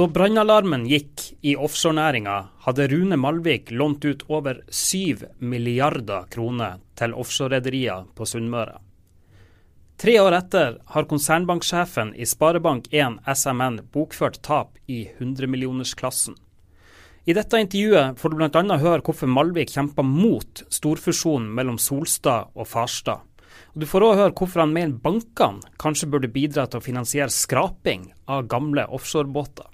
Da brannalarmen gikk i offshorenæringa, hadde Rune Malvik lånt ut over 7 milliarder kroner til offshorerederier på Sunnmøre. Tre år etter har konsernbanksjefen i Sparebank1 SMN bokført tap i 100-millionersklassen. I dette intervjuet får du bl.a. høre hvorfor Malvik kjemper mot storfusjonen mellom Solstad og Farstad. Du får òg høre hvorfor han mener bankene kanskje burde bidra til å finansiere skraping av gamle offshorebåter.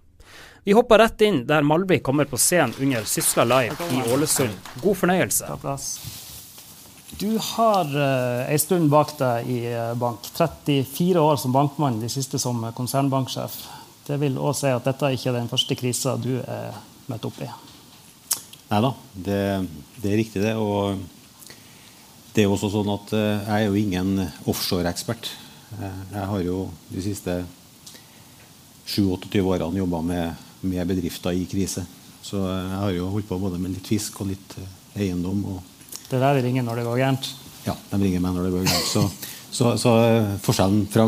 Vi hopper rett inn der Malvik kommer på scenen under Sysla Live i Ålesund. God fornøyelse. Du har uh, ei stund bak deg i uh, bank. 34 år som bankmann, de siste som konsernbanksjef. Det vil òg si at dette ikke er den første krisa du er møtt opp i. Nei da, det, det, er riktig, det. Og det er også sånn at uh, jeg er jo ingen offshoreekspert. Jeg har jo de siste 27-28 årene jobba med, med, bedrifter i krise. Så jeg har jo holdt på både med litt fisk og litt eiendom. og det er der de ringer når det går gærent? Ja, de ringer meg når det går gærent. Så, så, så forskjellen fra,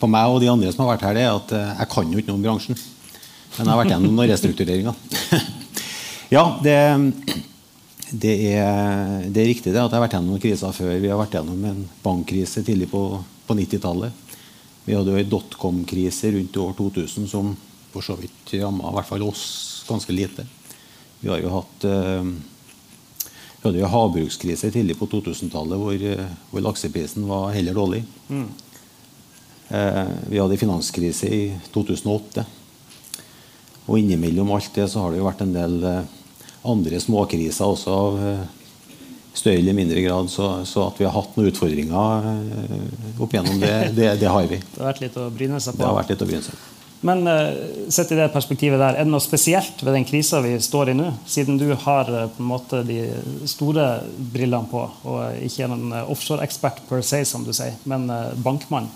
på meg og de andre som har vært her, det er at eh, jeg kan jo ikke noe om bransjen. Men jeg har vært gjennom noen restruktureringer. ja, det, det, er, det, er, riktig det at jeg har vært gjennom noen kriser før. Vi har vært gjennom en bankkrise tidlig på, på 90-tallet. Vi hadde jo en dotcom-krise rundt år 2000 som for så vidt ramma i hvert fall oss ganske lite. Vi har jo hatt eh, vi hadde jo havbrukskrise tidlig på 2000-tallet hvor, eh, hvor, lakseprisen var heller dårlig. Mm. Eh, vi hadde finanskrise i 2008. Og innimellom alt det så har det jo vært en del andre småkriser også av større eller mindre grad. Så, så, at vi har hatt noen utfordringer opp igjennom det, det, det, har vi. Det har vært litt å bryne seg på? Det har vært litt å bryne seg på. Men uh, sett i det perspektivet der, er det noe spesielt ved den krisa vi står i nå? Siden du har uh, på en måte de store brillene på, og ikke er en offshore-ekspert per se, som du sier, men bankmann?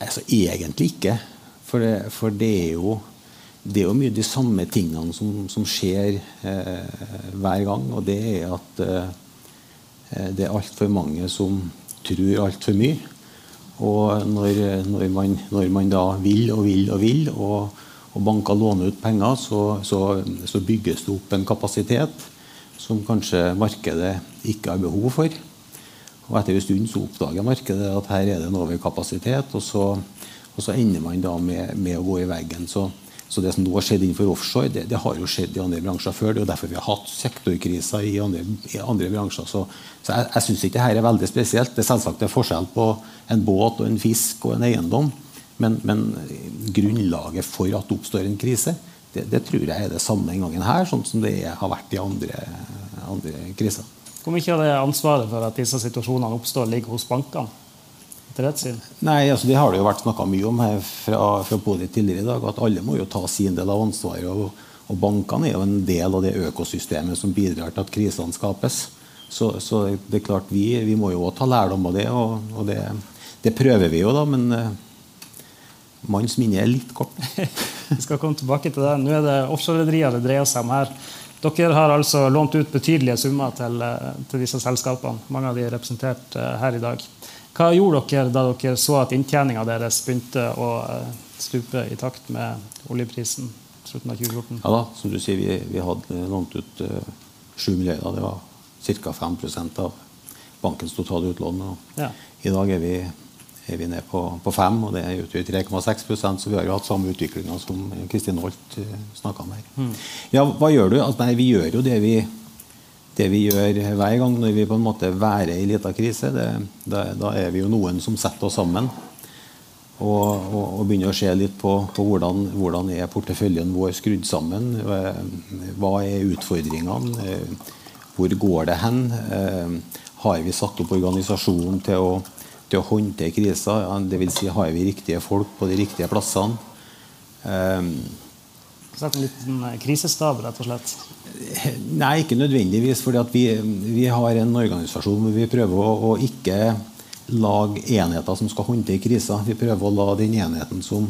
Altså, egentlig ikke. For det, for det, er, jo, det er jo mye de samme tingene som, som skjer hver gang. Og det er at det er altfor mange som tror altfor mye. Og når, når, man, når, man, da vil og vil og vil, og, og banker låner ut penger, så, så, så, bygges det opp en kapasitet som kanskje markedet ikke har behov for. Og etter en stund så oppdager markedet at her er det en overkapasitet, og så, og så ender man da med, med, å gå i veggen. Så, så det som nå har skjedd innenfor offshore, det, det, har jo skjedd i andre bransjer før. Det er jo derfor vi har hatt sektorkriser i andre, i andre bransjer. Så, så jeg, jeg syns ikke dette er veldig spesielt. Det er selvsagt det er forskjell på en båt og en fisk og en eiendom. Men, men grunnlaget for at det oppstår en krise, det, det, tror jeg er det samme den gangen her, sånn som det har vært i andre, andre kriser. Hvor mye av det ansvaret for at disse situasjonene oppstår, ligger hos bankene? Rett syn? Nei, altså Det har det jo vært snakka mye om her fra, fra podiet tidligere i dag. At alle må jo ta sin del av ansvaret. Og, og, bankene er jo en del av det økosystemet som bidrar til at krisene skapes. Så, så det er klart vi, vi må jo ta lærdom av det, og, og det, det, prøver vi jo, da. Men uh, manns minne er litt kort. vi skal komme tilbake til det. Nå er det offshorerederier det dreier seg om her. Dere har altså lånt ut betydelige summer til, eh, til disse selskapene. Mange av de er representert uh, her i dag. Hva gjorde dere da dere så at inntjeninga deres begynte å eh, stupe i takt med oljeprisen slutten av 2014? Ja da, som du sier, vi, vi hadde lånt ut uh, eh, 7 milliarder. Det var ca. 5 av bankens totale utlån. Ja. I dag er vi, er vi ned på, på 5, og det utgjør 3,6% så vi har jo hatt samme utviklinga som Kristin Holt uh, eh, snakka om her. Mm. Ja, hva gjør du? Altså, nei, vi gjør jo det vi det vi gjør hver gang når vi på en måte værer i lita krise, det, da, da, er vi jo noen som setter oss sammen. Og, og, og begynner å se litt på, på hvordan, hvordan, er porteføljen vår skrudd sammen. Hva er utfordringene? Hvor går det hen? Har vi satt opp organisasjonen til å, til å håndtere kriser? Dvs. Si, har vi riktige folk på de riktige plassene? Sett en liten krisestab, rett og slett? Nei, ikke nødvendigvis. For vi, vi, har en organisasjon hvor vi prøver å, å, ikke lage enheter som skal håndtere kriser. Vi prøver å la den enheten som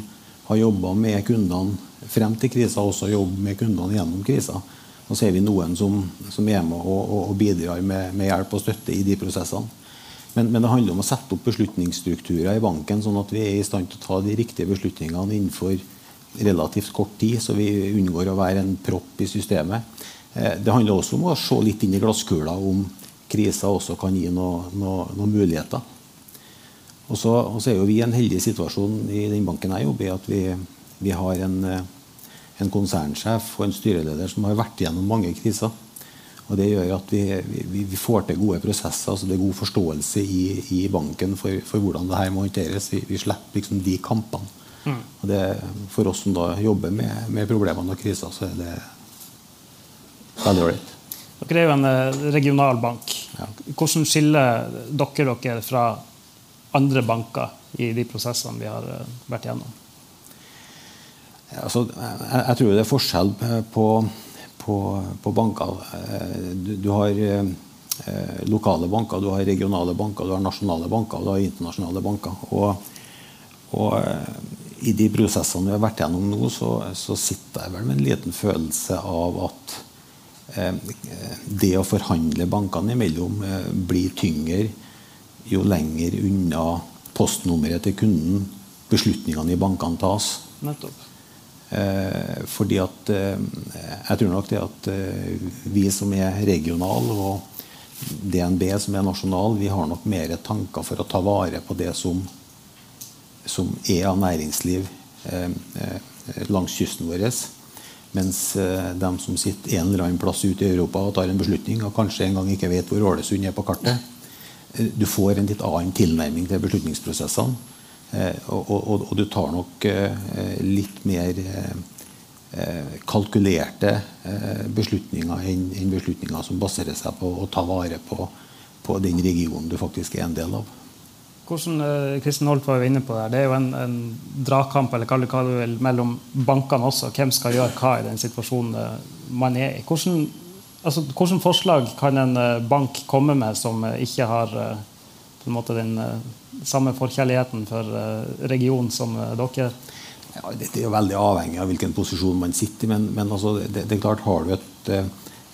har jobba med kundene frem til krisa, også jobbe med kundene gjennom krisa. Og så er vi noen som, som er med og, og, og bidrar med, med, hjelp og støtte i de prosessene. Men, men, det handler om å sette opp beslutningsstrukturer i banken, sånn at vi er i stand til å ta de riktige beslutningene innenfor relativt kort tid, så vi unngår å være en propp i systemet. Eh, det handler også om å se litt inn i glasskula om krisa også kan gi noen noe, noe muligheter. Og så, og så, er jo vi i en heldig situasjon i den banken jeg jobber i, at vi, vi har en, en, konsernsjef og en styreleder som har vært gjennom mange kriser. Og Det gjør at vi, vi, vi får til gode prosesser. altså Det er god forståelse i, i banken for, for, hvordan det her må håndteres. Vi slipper liksom de kampene. Mm. Og det, For oss som da jobber med, med problemene og kriser, så er det veldig ålreit. Dere er jo en eh, regional bank. Ja. Hvordan skiller dere dere fra andre banker i de prosessene vi har eh, vært gjennom? Altså, jeg, jeg, tror det er forskjell på, på, på banker. Eh, du, du har eh, lokale banker, du har regionale banker, du har nasjonale banker og du har internasjonale banker. Og, og i de prosessene vi har vært gjennom nå, så, så sitter jeg vel med en liten følelse av at Eh, det å forhandle bankene imellom eh, blir tyngre jo lenger unna postnummeret til kunden beslutningene i bankene tas. Nettopp. Eh, fordi at Jeg tror nok det at vi som er regional og DNB som er nasjonal, vi har nok mer tanker for å ta vare på det som, som er av næringsliv langs kysten vår mens eh, de som sitter en eller annen plass ute i Europa og tar en beslutning, og kanskje en gang ikke vet hvor Ålesund er på kartet, eh, du får en litt annen tilnærming til beslutningsprosessene. Eh, og, og, og du tar nok litt mer kalkulerte beslutninger enn beslutninger som baserer seg på å ta vare på, på den regionen du faktisk er en del av. Hvordan, eh, Kristin Holt var jo inne på Det det er jo en, en dragkamp eller hva du vil, mellom bankene også. Hvem skal gjøre hva i den situasjonen eh, man er i. Hvordan, altså, hvordan forslag kan en eh, bank komme med som ikke har på en måte den samme forkjærligheten for regionen som dere? Ja, dette er jo veldig avhengig av hvilken posisjon man sitter i. Men, men altså, det, det, er klart, har du et,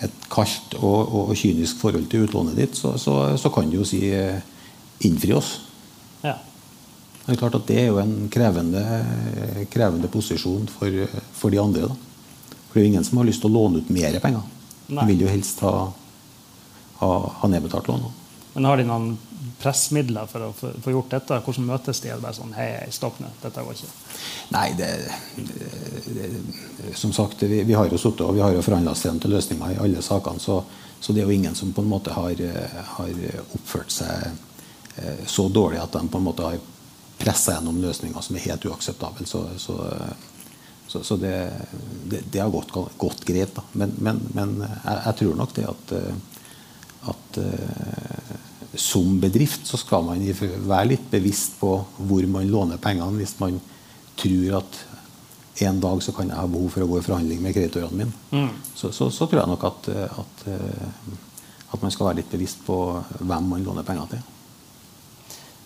et kaldt og, og, kynisk forhold til utlånet ditt, så, så, så kan du jo si innfri oss. Ja. Det er klart at det er jo en krevende, krevende posisjon for, for, de andre. Da. For det er jo ingen som har lyst til å låne ut mer penger. De vil jo helst ha, ha, ha nedbetalt lån. Men har de noen pressmidler for å få gjort dette? Hvordan møtes de? Er det bare sånn Hei, stopp nå, dette går ikke? Nei, det, det, det Som sagt, vi, vi har jo sittet og vi har jo forhandla oss frem til løsninger i alle sakene. Så, så, det er jo ingen som på en måte har, har oppført seg så dårlig at de på en måte har pressa gjennom løsninger som er helt uakseptable. Så, så, så, så det, det, det, har gått godt greit. Da. Men, men, men jeg, jeg, tror nok det at, at uh, som bedrift så skal man være litt bevisst på hvor man låner pengene hvis man tror at en dag så kan jeg ha behov for å gå i forhandling med kreditorene mine. Mm. Så, tror jeg nok at, at, at man skal være litt bevisst på hvem man låner penger til.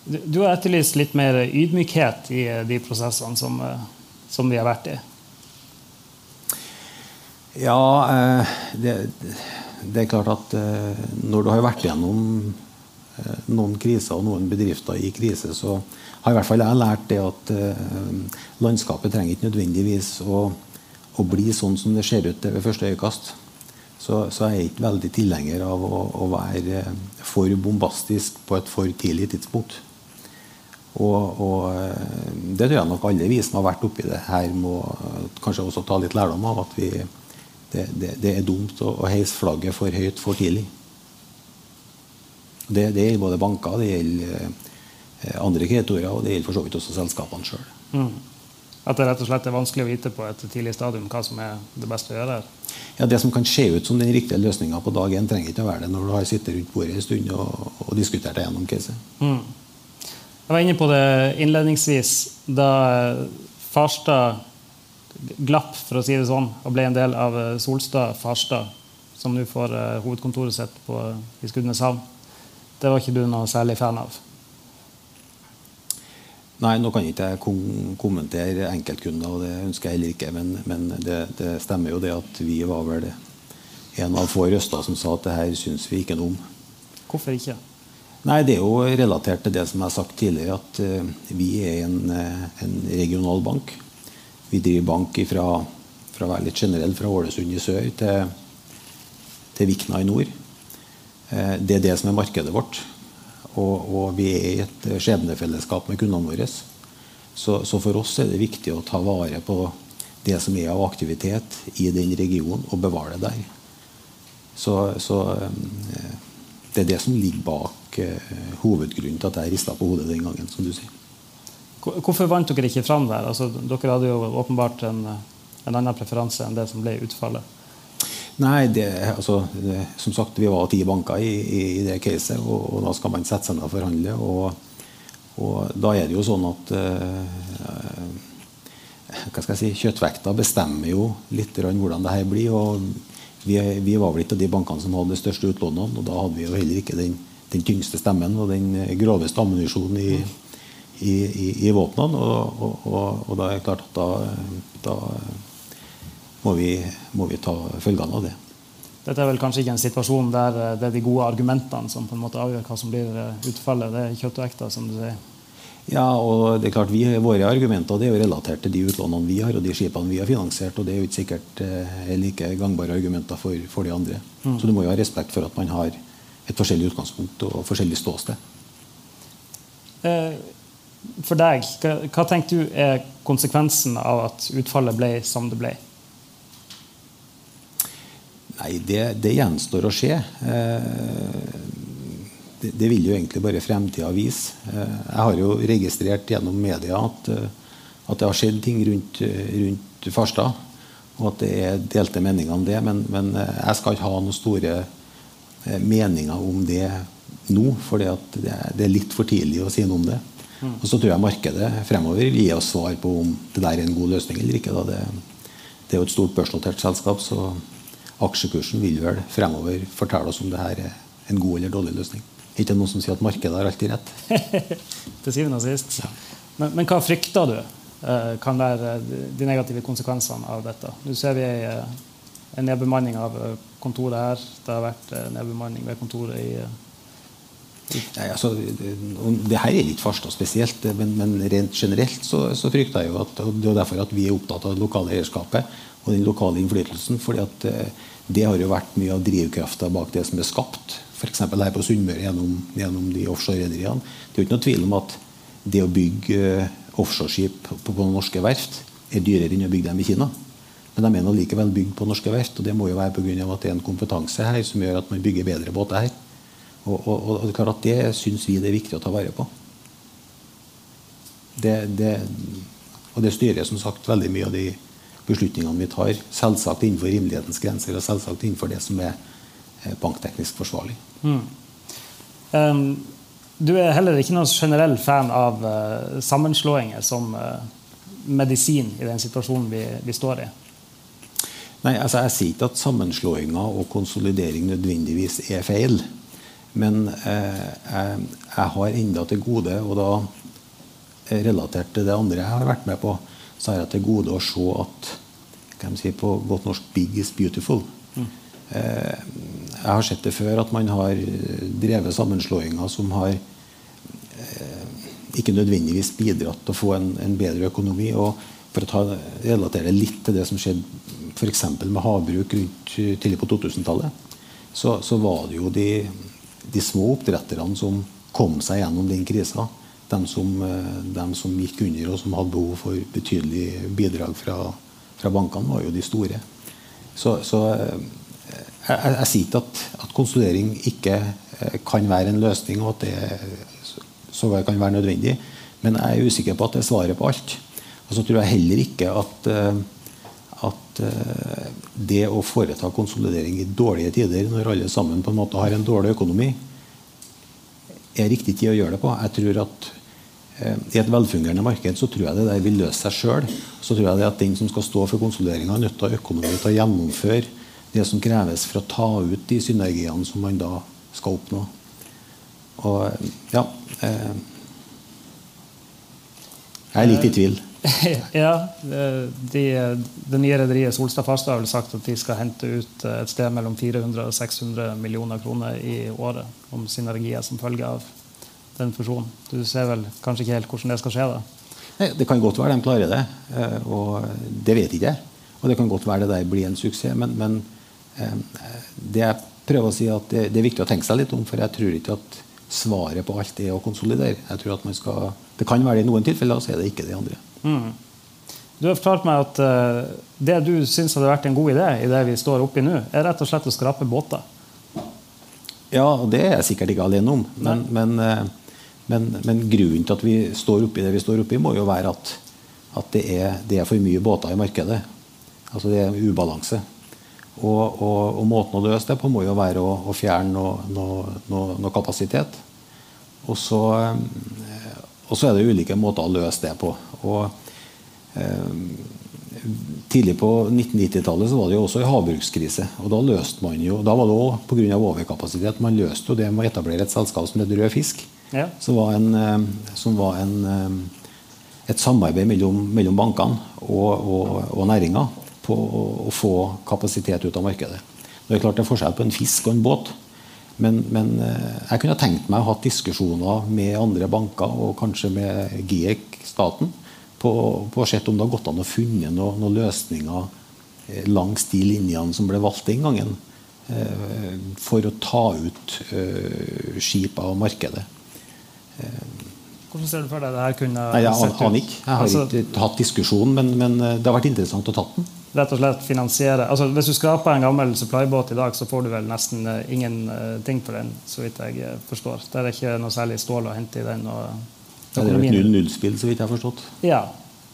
Du har etterlyst litt mer ydmykhet i eh, de prosessene som, eh, som vi har vært i. Ja, eh, det, det, er klart at når du har vært gjennom noen kriser og noen bedrifter i krise, så har i hvert fall jeg lært det at landskapet trenger ikke nødvendigvis å, å bli sånn som det ser ut ved første øyekast. Så, så jeg er ikke veldig tilhenger av å, å være for bombastisk på et for tidlig tidspunkt. Og, og, eh, det tror jeg nok alle vi som har vært oppi det her, må kanskje også ta litt lærdom av. At vi, det, det, det, er dumt å, å heise flagget for høyt for tidlig. Det, det gjelder både banker, det gjelder eh, andre kreditorer, og det gjelder for så vidt også selskapene sjøl. Mm. At det rett og slett er vanskelig å vite på et tidlig stadium hva som er det beste å gjøre? Ja, Det som kan se ut som den riktige løsninga på dag én, trenger ikke å være det når du har sittet rundt bordet en stund og, og diskutert deg gjennom caset. Mm. Jeg var inne på det innledningsvis da Farstad glapp, for å si det sånn, og ble en del av Solstad Farstad, som nå får uh, hovedkontoret sitt på, i Skudeneshavn. Det var ikke du noe særlig fan av? Nei, nå kan ikke jeg kom kommentere enkeltkunder, og det ønsker jeg heller ikke. Men, men det, det, stemmer jo det at vi var vel en av få røster som sa at det her syns vi ikke noe om. Hvorfor ikke? Nei, Det er jo relatert til det som jeg har sagt tidligere, at uh, vi er en, uh, en, regional bank. vi driver bank fra, fra å være litt generell fra Ålesund i sør til, til Vikna i nord. Eh, det er det som er markedet vårt. Og, og vi er i et skjebnefellesskap med kundene våre. Så, så, for oss er det viktig å ta vare på det som er av aktivitet i den regionen, og bevare det der. Så, så eh, det er det som ligger bak uh, hovedgrunnen til at jeg rista på hodet den gangen. som du sier. Hvorfor vant dere ikke fram der? Altså, dere hadde jo åpenbart en, en annen preferanse enn det som ble utfallet. Nei, det, altså, det, som sagt, vi var ti banker i, i, i det caset, og, og, da skal man sette seg ned og forhandle. Og, og, da er det jo sånn at eh, hva skal jeg si, Kjøttvekta bestemmer jo litt hvordan det her blir. og vi, vi, var vel ikke av de bankene som hadde de største utlånene, og da hadde vi jo heller ikke den, den tyngste stemmen og den groveste ammunisjonen i, i, i, i våpnene. Og, og, og, og, da er det klart at da, da må vi, må vi ta følgene av det. Dette er vel kanskje ikke en situasjon der eh, det er de gode argumentene som på en måte avgjør hva som blir eh, utfallet. Det er kjøtt og ekte, som du sier. Ja, og det er klart vi, Våre argumenter det er jo relatert til de utlånene vi har og de skipene vi har finansiert. og Det er jo ikke sikkert eh, like gangbare argumenter for, for de andre. Mm. Så du må jo ha respekt for at man har et forskjellig utgangspunkt og forskjellig ståsted. For deg, hva, tenker du er konsekvensen av at utfallet ble som det ble? Nei, det, det gjenstår å se. Eh, det, det, vil jo egentlig bare fremtida vise. Eh, jeg har jo registrert gjennom media at, eh, at det har skjedd ting rundt, rundt Farstad. Og at det er delte meninger om det. Men, men jeg skal ikke ha noen store meninger om det nå. For det, det, er litt for tidlig å si noe om det. Mm. Og så tror jeg markedet fremover vil gi oss svar på om det der er en god løsning eller ikke. Det, det, er jo et stort børsnotert selskap, så aksjekursen vil vel fremover fortelle oss om det her er en god eller dårlig løsning. Ikke noen som sier at markedet har alltid rett. Til syvende og sist. Ja. Men, men, hva frykter du uh, kan være de negative konsekvensene av dette? Nå ser vi en nedbemanning av uh, kontoret her. Det har vært nedbemanning ved kontoret i Nei, altså, det her er litt Farstad spesielt, men, men, rent generelt så, så frykter jeg jo at og Det er derfor at vi er opptatt av det lokale eierskapet og den lokale innflytelsen. fordi at eh, det har jo vært mye av drivkrafta bak det som er skapt. F.eks. her på Sunnmøre gjennom, gjennom de offshorerederiene. Det er jo ikke noe tvil om at det å bygge eh, offshoreskip på, på norske verft er dyrere enn å bygge dem i Kina. Men de er nå likevel bygd på norske verft, og det må jo være pga. at det er en kompetanse her som gjør at man bygger bedre båter her. Og, og, og, og det syns vi det er viktig å ta vare på. Det, det, og det styrer som sagt veldig mye av de beslutningene vi tar. Selvsagt innenfor rimelighetens grenser og selvsagt innenfor det som er eh, bankteknisk forsvarlig. Mm. Um, du er heller ikke noen generell fan av uh, sammenslåinger som uh, medisin i den situasjonen vi, vi står i? Nei, altså Jeg sier ikke at sammenslåinger og konsolidering nødvendigvis er feil. Men eh, jeg, jeg, har enda til gode, og da relatert til det andre jeg har vært med på, så har jeg til gode å se at kan si på godt norsk 'big is beautiful'. Mm. Eh, jeg har sett det før at man har drevet sammenslåinger som har eh, ikke nødvendigvis bidratt til å få en, en bedre økonomi. og For å ta, relatere litt til det som skjedde f.eks. med havbruk rundt tidlig på 2000-tallet, så, så, var det jo de, de små oppdretterne som kom seg gjennom den krisa de som, eh, de som, gikk under og som hadde behov for betydelig bidrag fra, fra bankene, var jo de store. Så, så jeg, jeg, jeg, sier ikke at, at, konsolidering ikke eh, kan være en løsning, og at det sågar kan være nødvendig. Men jeg er usikker på at det er svaret på alt. Og så tror jeg heller ikke at, at det å foreta konsolidering i dårlige tider, når alle sammen på en måte har en dårlig økonomi, er riktig tid å gjøre det på. Jeg tror at Eh, I et velfungerende marked så tror jeg det der vil løse seg sjøl. Så tror jeg det at den som skal stå for konsolideringa, er nødt til å økonomi til å gjennomføre det som kreves for å ta ut de synergiene som man da skal oppnå. Og ja eh, Jeg er litt i tvil. ja, de, Det nye rederiet Solstad Farstad har vel sagt at de skal hente ut et sted mellom 400 og 600 millioner kroner i året om synergier som følge av den fusjonen. Du ser vel kanskje ikke helt hvordan det skal skje? da? Nei, det kan godt være de klarer det, eh, og det vet ikke jeg. Og det kan godt være det der blir en suksess, men, men eh, det jeg prøver å si at det, det, er viktig å tenke seg litt om, for jeg tror ikke at svaret på alt er å konsolidere. Jeg tror at man skal, Det kan være det i noen tilfeller, og så er det ikke det andre. Mm. Du har fortalt meg at uh, det du syns hadde vært en god idé i det vi står oppi nå, er rett og slett å skrape båter. Ja, og det er jeg sikkert ikke alene om. Men, men, uh, men, men, grunnen til at vi står oppi det vi står oppi, må jo være at, at det, er, det, er, for mye båter i markedet. Altså det er ubalanse. Og, og, og, måten å løse det på må jo være å, å fjerne noe, no, no, no kapasitet. Og så, uh, og så er det ulike måter å løse det på. Og Eh, tidlig på 1990-tallet var det jo også en havbrukskrise. og Da løste man jo, da var det òg pga. overkapasitet. Man løste jo det med å etablere et selskap som het Rød Fisk. Ja. Som var, en, eh, som var en, eh, et samarbeid mellom, mellom bankene og, og, og næringa på å, å, få kapasitet ut av markedet. Det er klart det er forskjell på en fisk og en båt. Men, men jeg kunne tenkt meg å ha diskusjoner med andre banker og kanskje med GIEK, staten, på, å se om det har gått an å funne noen noe løsninger eh, langs de linjene som ble valgt den gangen, eh, for å ta ut eh, skip av markedet. Hvordan ser du for deg det her kunne Nei, Jeg aner ikke. Jeg har altså, ikke hatt diskusjon, men, men, det har vært interessant å ta den. Rett og slett finansiere altså Hvis du skraper en gammel supplybåt i dag, så får du vel nesten ingenting for den, så vidt jeg forstår. Det er ikke noe særlig stål å hente i den. og det er et null-null-spill, så vidt jeg har forstått. Ja.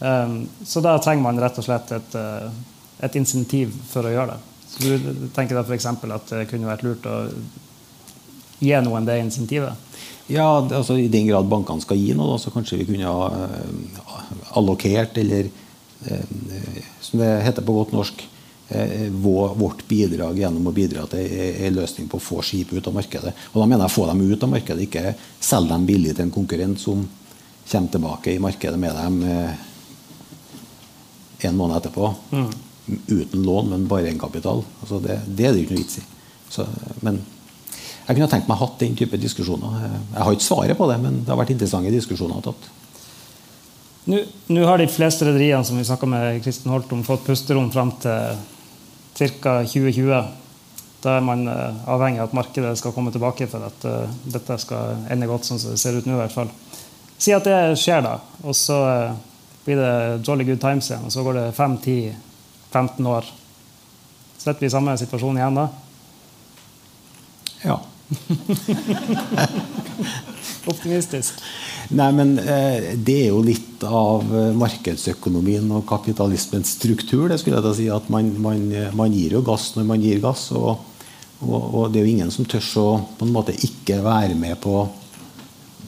Um, så da trenger man rett og slett et, uh, et insentiv for å gjøre det. Så du tenker da f.eks. at det kunne vært lurt å gi noen det insentivet? Ja, altså I den grad bankene skal gi noe, så kanskje vi kunne ha uh, allokert, eller uh, som det heter på godt norsk, vårt bidrag gjennom å bidra til en løsning på å få skip ut av markedet. Og da mener jeg få dem ut av markedet, ikke selge dem billig til en konkurrent som kommer tilbake i markedet med dem eh, en måned etterpå. Mm. Uten lån, men bare egenkapital. Altså det, det er det ikke noe vits i. Så, men jeg kunne tenkt meg hatt den type diskusjoner. Jeg har ikke svaret på det, men det har vært interessante diskusjoner tatt. Nå, nå har de fleste rederiene som vi snakka med Kristin Holt om, fått pusterom fram til ca. 2020. Da er man uh, avhengig av at markedet skal komme tilbake for at uh, dette skal ende godt, sånn som det ser ut nå. i hvert fall. Si at det skjer, da. Og så eh, blir det jolly good times igjen. Og så går det 5-10-15 år. Sitter vi i samme situasjon igjen da? Ja. Optimistisk. Nei, men eh, det er jo litt av eh, markedsøkonomien og kapitalismens struktur. det skulle jeg da si, at man, man, man, gir jo gass når man gir gass. Og, og, og, det er jo ingen som tør å på en måte ikke være med på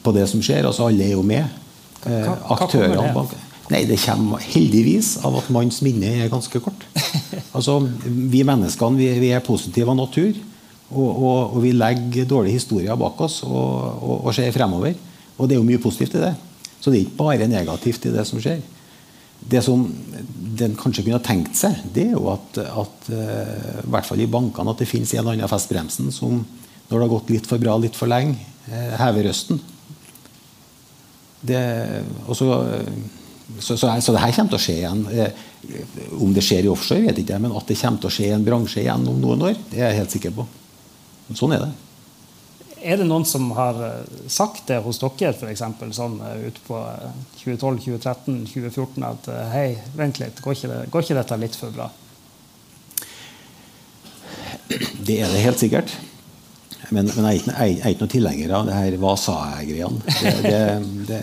på det som skjer. altså Alle er jo med. Eh, aktørene Nei, Det kommer heldigvis av at manns minne er ganske kort. Altså, Vi menneskene vi, vi er positive av natur. Og, og, og, vi legger dårlige historier bak oss og, og, ser fremover. Og det er jo mye positivt i det. Så det er ikke bare negativt i det som skjer. Det som den kanskje kunne ha tenkt seg, det er jo at, at uh, i hvert fall i bankene at det finnes en eller annen festbremsen som når det har gått litt for bra litt for lenge, uh, hever røsten. Det, så, så, så, så, det her kommer til å skje igjen. Eh, om det skjer i offshore, vet jeg ikke, men at det kommer til å skje i en bransje igjen om noen år, det er jeg helt sikker på. Sånn er det. Er det noen som har eh, sagt det hos dere, f.eks. sånn utpå ut på 2012, 2013, 2014, at hei, vent litt, går ikke, det, går ikke dette litt for bra? Det er det helt sikkert. Men, men jeg, er ikke, jeg, noen tilhenger av det her hva sa-jeg-greiene. Det, det, det,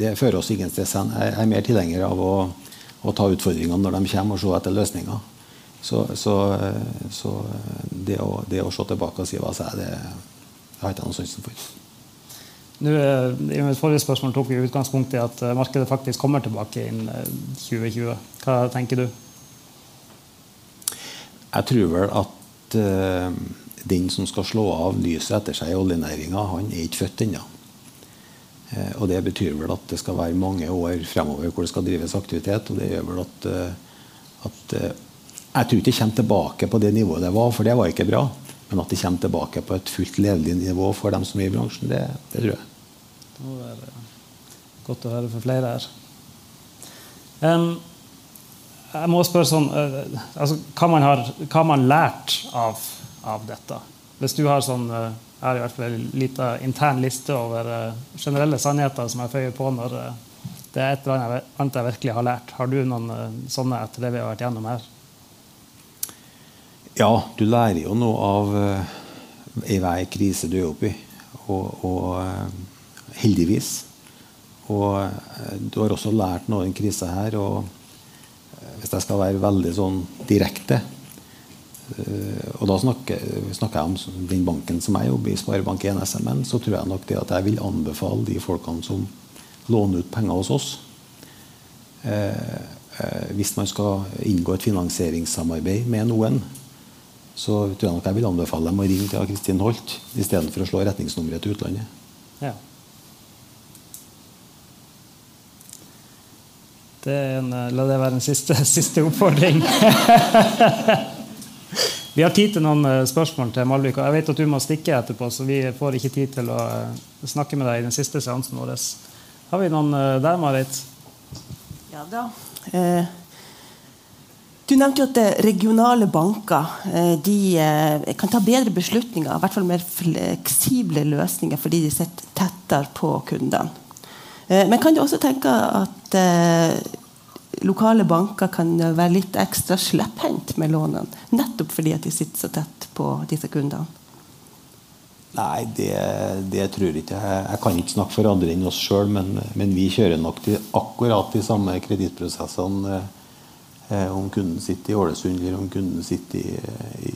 det, fører oss ingen sted hen. Jeg er mer tilhenger av å, å, ta utfordringene når de kommer, og se etter løsninger. Så, så, så det, å, det, å, se tilbake og si hva jeg, det har jeg ikke noe sansen for. Nå, eh, I mitt forrige spørsmål tok vi utgangspunkt i at eh, markedet faktisk kommer tilbake innen 2020. Eh, hva tenker du? Jeg tror vel at uh, den som skal slå av lyset etter seg i oljenæringa, han er ikke født ennå. Uh, og det betyr vel at det skal være mange år fremover hvor det skal drives aktivitet. Og det gjør vel at, uh, at eh, Jeg tror ikke det kommer tilbake på det nivået det var, for det var ikke bra. Men at det kommer tilbake på et fullt levelig nivå for dem som er i bransjen, det, det tror jeg. Det må være godt å høre for flere her. Um, jeg må spørre sånn uh, altså, hva, man har, hva man lært av, av dette? Hvis du har sånn uh, Jeg har i hvert fall en liten intern liste over uh, generelle sannheter som jeg føyer på når det er et eller annet jeg virkelig har lært. Har du noen sånne etter det vi har vært gjennom her? Ja, du lærer jo noe av i hver krise du er oppi. Og, og heldigvis. Og du har også lært noe av den krisa her. og hvis jeg skal være veldig sånn direkte eh, Og da snakker, snakker, jeg om den banken som jeg jobber i, Sparebank1 SMN, så tror jeg nok det at jeg vil anbefale de folkene som låner ut penger hos oss eh, eh, Hvis man skal inngå et finansieringssamarbeid med noen, så tror jeg nok jeg vil anbefale dem å ringe til Kristin Holt istedenfor å slå retningsnummeret til utlandet. Ja. Det en, eh, la det være en siste, siste oppfordring. vi har tid til noen eh, spørsmål til Malvik. Jeg vet at du må stikke etterpå, så vi får ikke tid til å eh, snakke med deg i den siste seansen vår. Har vi noen der, Marit? Ja da. Eh, nevnte jo at regionale banker de kan ta bedre beslutninger, i hvert fall mer fleksible løsninger, fordi de sitter tettere på kundene. Eh, men kan du også tenke at eh, lokale banker kan være litt ekstra slepphendt med lånene? Nettopp fordi at de sitter så tett på disse kundene? Nei, det, det tror jeg ikke. Jeg, kan ikke snakke for andre enn oss sjøl, men, men, vi kjører nok til akkurat de samme kredittprosessene eh, om kunden sitter i Ålesund eller om kunden sitter i, i,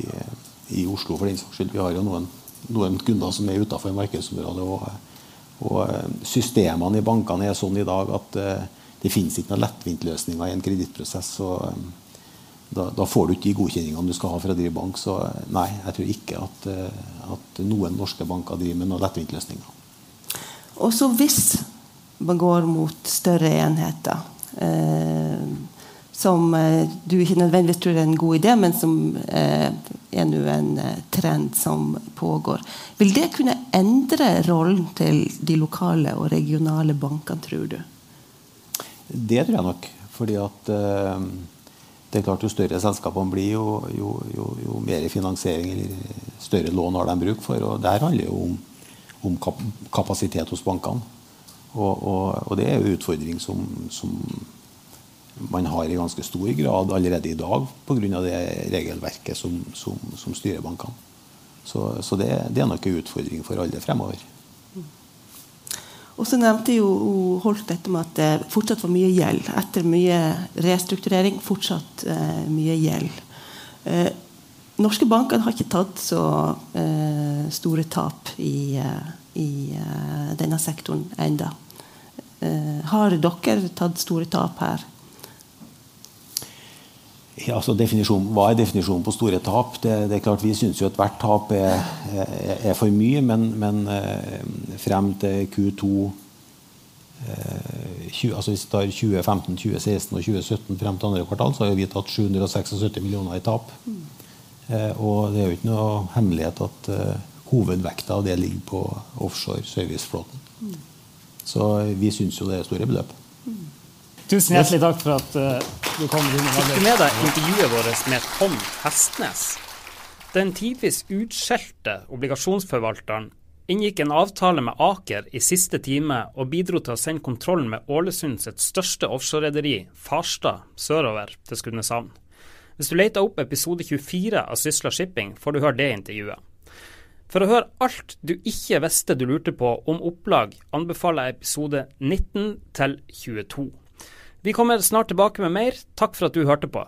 i Oslo, for den saks skyld. Vi har jo noen, noen kunder som er utafor markedsområdet. og og eh, Systemene i bankene er sånn i dag at eh, det finnes ikke noen lettvintløsninger i en kredittprosess. Eh, da, da, får du ikke de godkjenningene du skal ha for å drive bank. Så nei, jeg tror ikke at, at noen norske banker driver med noen lettvintløsninger. Også hvis man går mot større enheter, eh, som eh, du ikke nødvendigvis tror er en god idé, men som eh, er nå en eh, trend som pågår. Vil det kunne endre rollen til de lokale og regionale bankene, tror du? Det tror jeg nok. Fordi at eh, det er klart Jo større selskapene blir, jo, jo, jo, jo, mer finansiering eller større lån har de bruk for. og Det her handler jo om, om kapasitet hos bankene. Og, og, og, det er jo en utfordring som, som man har i ganske stor grad allerede i dag pga. det regelverket som, som, som styrer bankene. Så, så det, det, er nok en utfordring for alle fremover. Og så nevnte jo Holt dette med at det fortsatt var mye gjeld. Etter mye restrukturering fortsatt eh, mye gjeld. Eh, norske banker har ikke tatt så eh, store tap i, eh, i eh, denne sektoren enda. Eh, har dere tatt store tap her? Altså Hva er definisjonen på store tap? Det, det er klart Vi syns jo at hvert tap er, er, er for mye, men, men eh, frem til Q2 eh, 20, altså Hvis vi tar 2015, 2016 og 2017 frem til andre kvartal, så har vi tatt 776 millioner i tap. Mm. Eh, og det er jo ikke noe hemmelighet at eh, hovedvekta av det ligger på offshore serviceflåten. Mm. Så vi syns jo det er store beløp. Tusen hjertelig takk for at uh, du kom. Fikk du med deg intervjuet vårt med Tom Hestnes? Den tidvis utskjelte obligasjonsforvalteren inngikk en avtale med Aker i siste time og bidro til å sende kontrollen med Ålesund sitt største offshorerederi, Farstad, sørover til Skudeneshavn. Hvis du leter opp episode 24 av Sysla Shipping, får du høre det intervjuet. For å høre alt du ikke visste du lurte på om opplag, anbefaler jeg episode 19 til 22. Vi kommer snart tilbake med mer. Takk for at du hørte på.